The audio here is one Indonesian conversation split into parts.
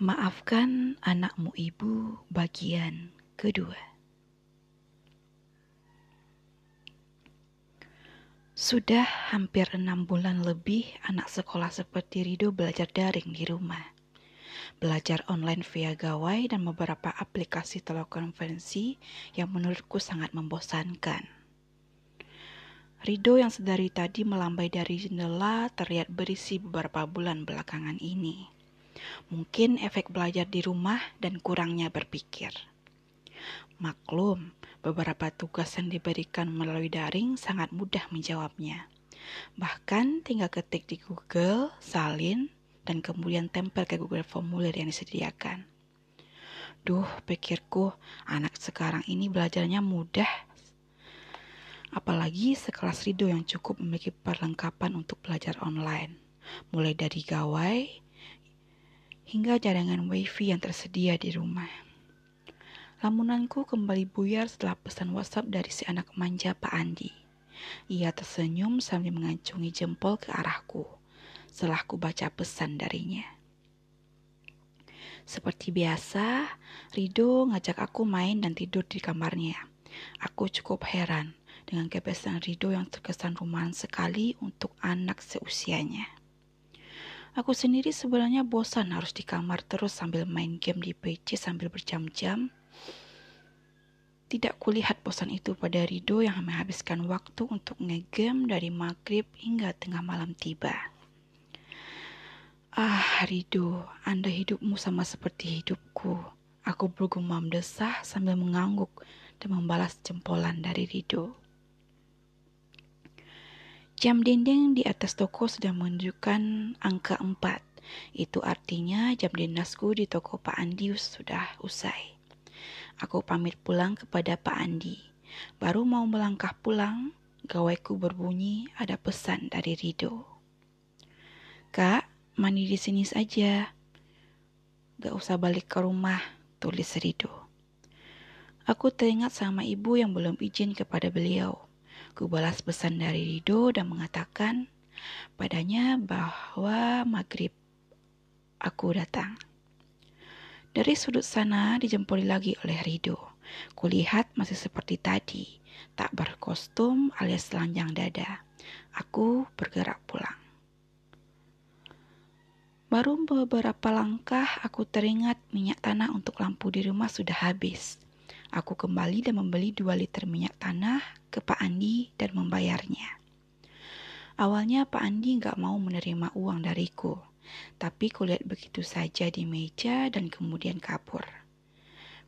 Maafkan anakmu ibu bagian kedua. Sudah hampir enam bulan lebih anak sekolah seperti Rido belajar daring di rumah. Belajar online via gawai dan beberapa aplikasi telekonferensi yang menurutku sangat membosankan. Rido yang sedari tadi melambai dari jendela terlihat berisi beberapa bulan belakangan ini. Mungkin efek belajar di rumah dan kurangnya berpikir. Maklum, beberapa tugas yang diberikan melalui daring sangat mudah menjawabnya. Bahkan tinggal ketik di Google, salin, dan kemudian tempel ke Google formulir yang disediakan. Duh, pikirku, anak sekarang ini belajarnya mudah. Apalagi sekelas Rido yang cukup memiliki perlengkapan untuk belajar online. Mulai dari gawai, hingga jaringan wifi yang tersedia di rumah. Lamunanku kembali buyar setelah pesan WhatsApp dari si anak manja Pak Andi. Ia tersenyum sambil mengacungi jempol ke arahku setelah ku baca pesan darinya. Seperti biasa, Rido ngajak aku main dan tidur di kamarnya. Aku cukup heran dengan kebiasaan Rido yang terkesan rumahan sekali untuk anak seusianya. Aku sendiri sebenarnya bosan harus di kamar terus sambil main game di PC sambil berjam-jam. Tidak kulihat bosan itu pada Rido yang menghabiskan waktu untuk ngegame dari maghrib hingga tengah malam tiba. Ah, Rido, Anda hidupmu sama seperti hidupku. Aku bergumam desah sambil mengangguk dan membalas jempolan dari Rido. Jam dinding di atas toko sudah menunjukkan angka 4. Itu artinya jam dinasku di toko Pak Andi sudah usai. Aku pamit pulang kepada Pak Andi. Baru mau melangkah pulang, gawaiku berbunyi ada pesan dari Rido. Kak, mandi di sini saja. Gak usah balik ke rumah, tulis Rido. Aku teringat sama ibu yang belum izin kepada beliau. Ku balas pesan dari Rido dan mengatakan padanya bahwa maghrib aku datang. Dari sudut sana dijempoli lagi oleh Rido. Kulihat masih seperti tadi, tak berkostum alias telanjang dada. Aku bergerak pulang. Baru beberapa langkah aku teringat minyak tanah untuk lampu di rumah sudah habis. Aku kembali dan membeli 2 liter minyak tanah ke Pak Andi dan membayarnya. Awalnya Pak Andi nggak mau menerima uang dariku, tapi kulihat begitu saja di meja dan kemudian kabur.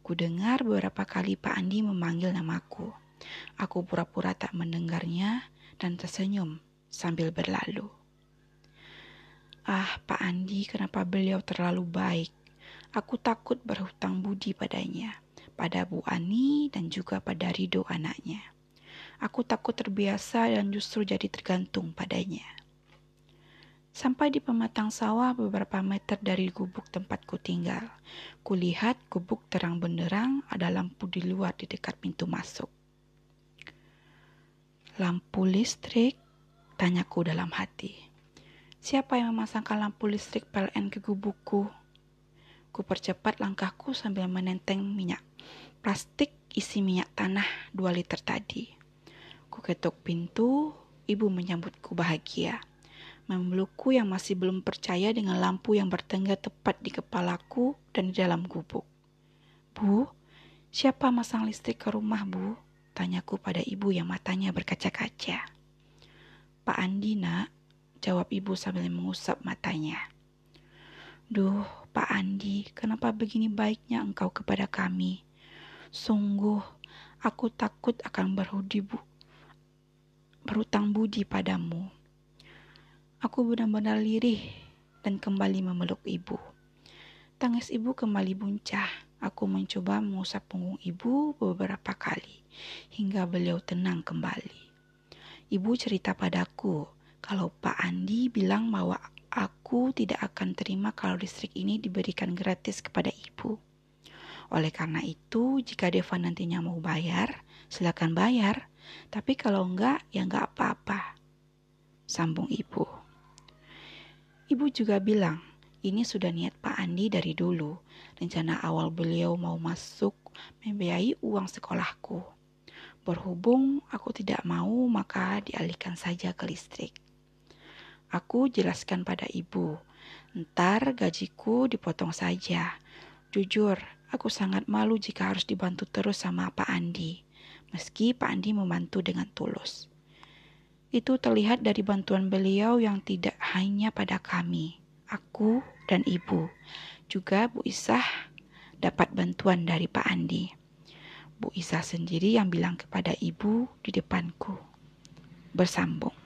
Ku dengar beberapa kali Pak Andi memanggil namaku. Aku pura-pura tak mendengarnya dan tersenyum sambil berlalu. Ah, Pak Andi, kenapa beliau terlalu baik? Aku takut berhutang budi padanya pada Bu Ani dan juga pada Rido anaknya. Aku takut terbiasa dan justru jadi tergantung padanya. Sampai di pematang sawah beberapa meter dari gubuk tempatku tinggal. Kulihat gubuk terang benderang ada lampu di luar di dekat pintu masuk. Lampu listrik? Tanyaku dalam hati. Siapa yang memasangkan lampu listrik PLN ke gubukku? Ku percepat langkahku sambil menenteng minyak plastik isi minyak tanah 2 liter tadi. Ku ketuk pintu, ibu menyambutku bahagia. Memelukku yang masih belum percaya dengan lampu yang bertengger tepat di kepalaku dan di dalam gubuk. Bu, siapa masang listrik ke rumah, Bu? Tanyaku pada ibu yang matanya berkaca-kaca. Pak Andi, nak, jawab ibu sambil mengusap matanya. Duh, Pak Andi, kenapa begini baiknya engkau kepada kami? Sungguh, aku takut akan berhudi bu, berutang budi padamu. Aku benar-benar lirih dan kembali memeluk ibu. Tangis ibu kembali buncah. Aku mencoba mengusap punggung ibu beberapa kali hingga beliau tenang kembali. Ibu cerita padaku kalau Pak Andi bilang bahwa Aku tidak akan terima kalau listrik ini diberikan gratis kepada ibu. Oleh karena itu, jika Deva nantinya mau bayar, silakan bayar. Tapi kalau enggak, ya enggak apa-apa. Sambung ibu. Ibu juga bilang, Ini sudah niat Pak Andi dari dulu. Rencana awal beliau mau masuk membiayai uang sekolahku. Berhubung aku tidak mau, maka dialihkan saja ke listrik. Aku jelaskan pada ibu, ntar gajiku dipotong saja. Jujur, aku sangat malu jika harus dibantu terus sama Pak Andi, meski Pak Andi membantu dengan tulus. Itu terlihat dari bantuan beliau yang tidak hanya pada kami, aku dan ibu. Juga Bu Isah dapat bantuan dari Pak Andi. Bu Isah sendiri yang bilang kepada ibu di depanku. Bersambung.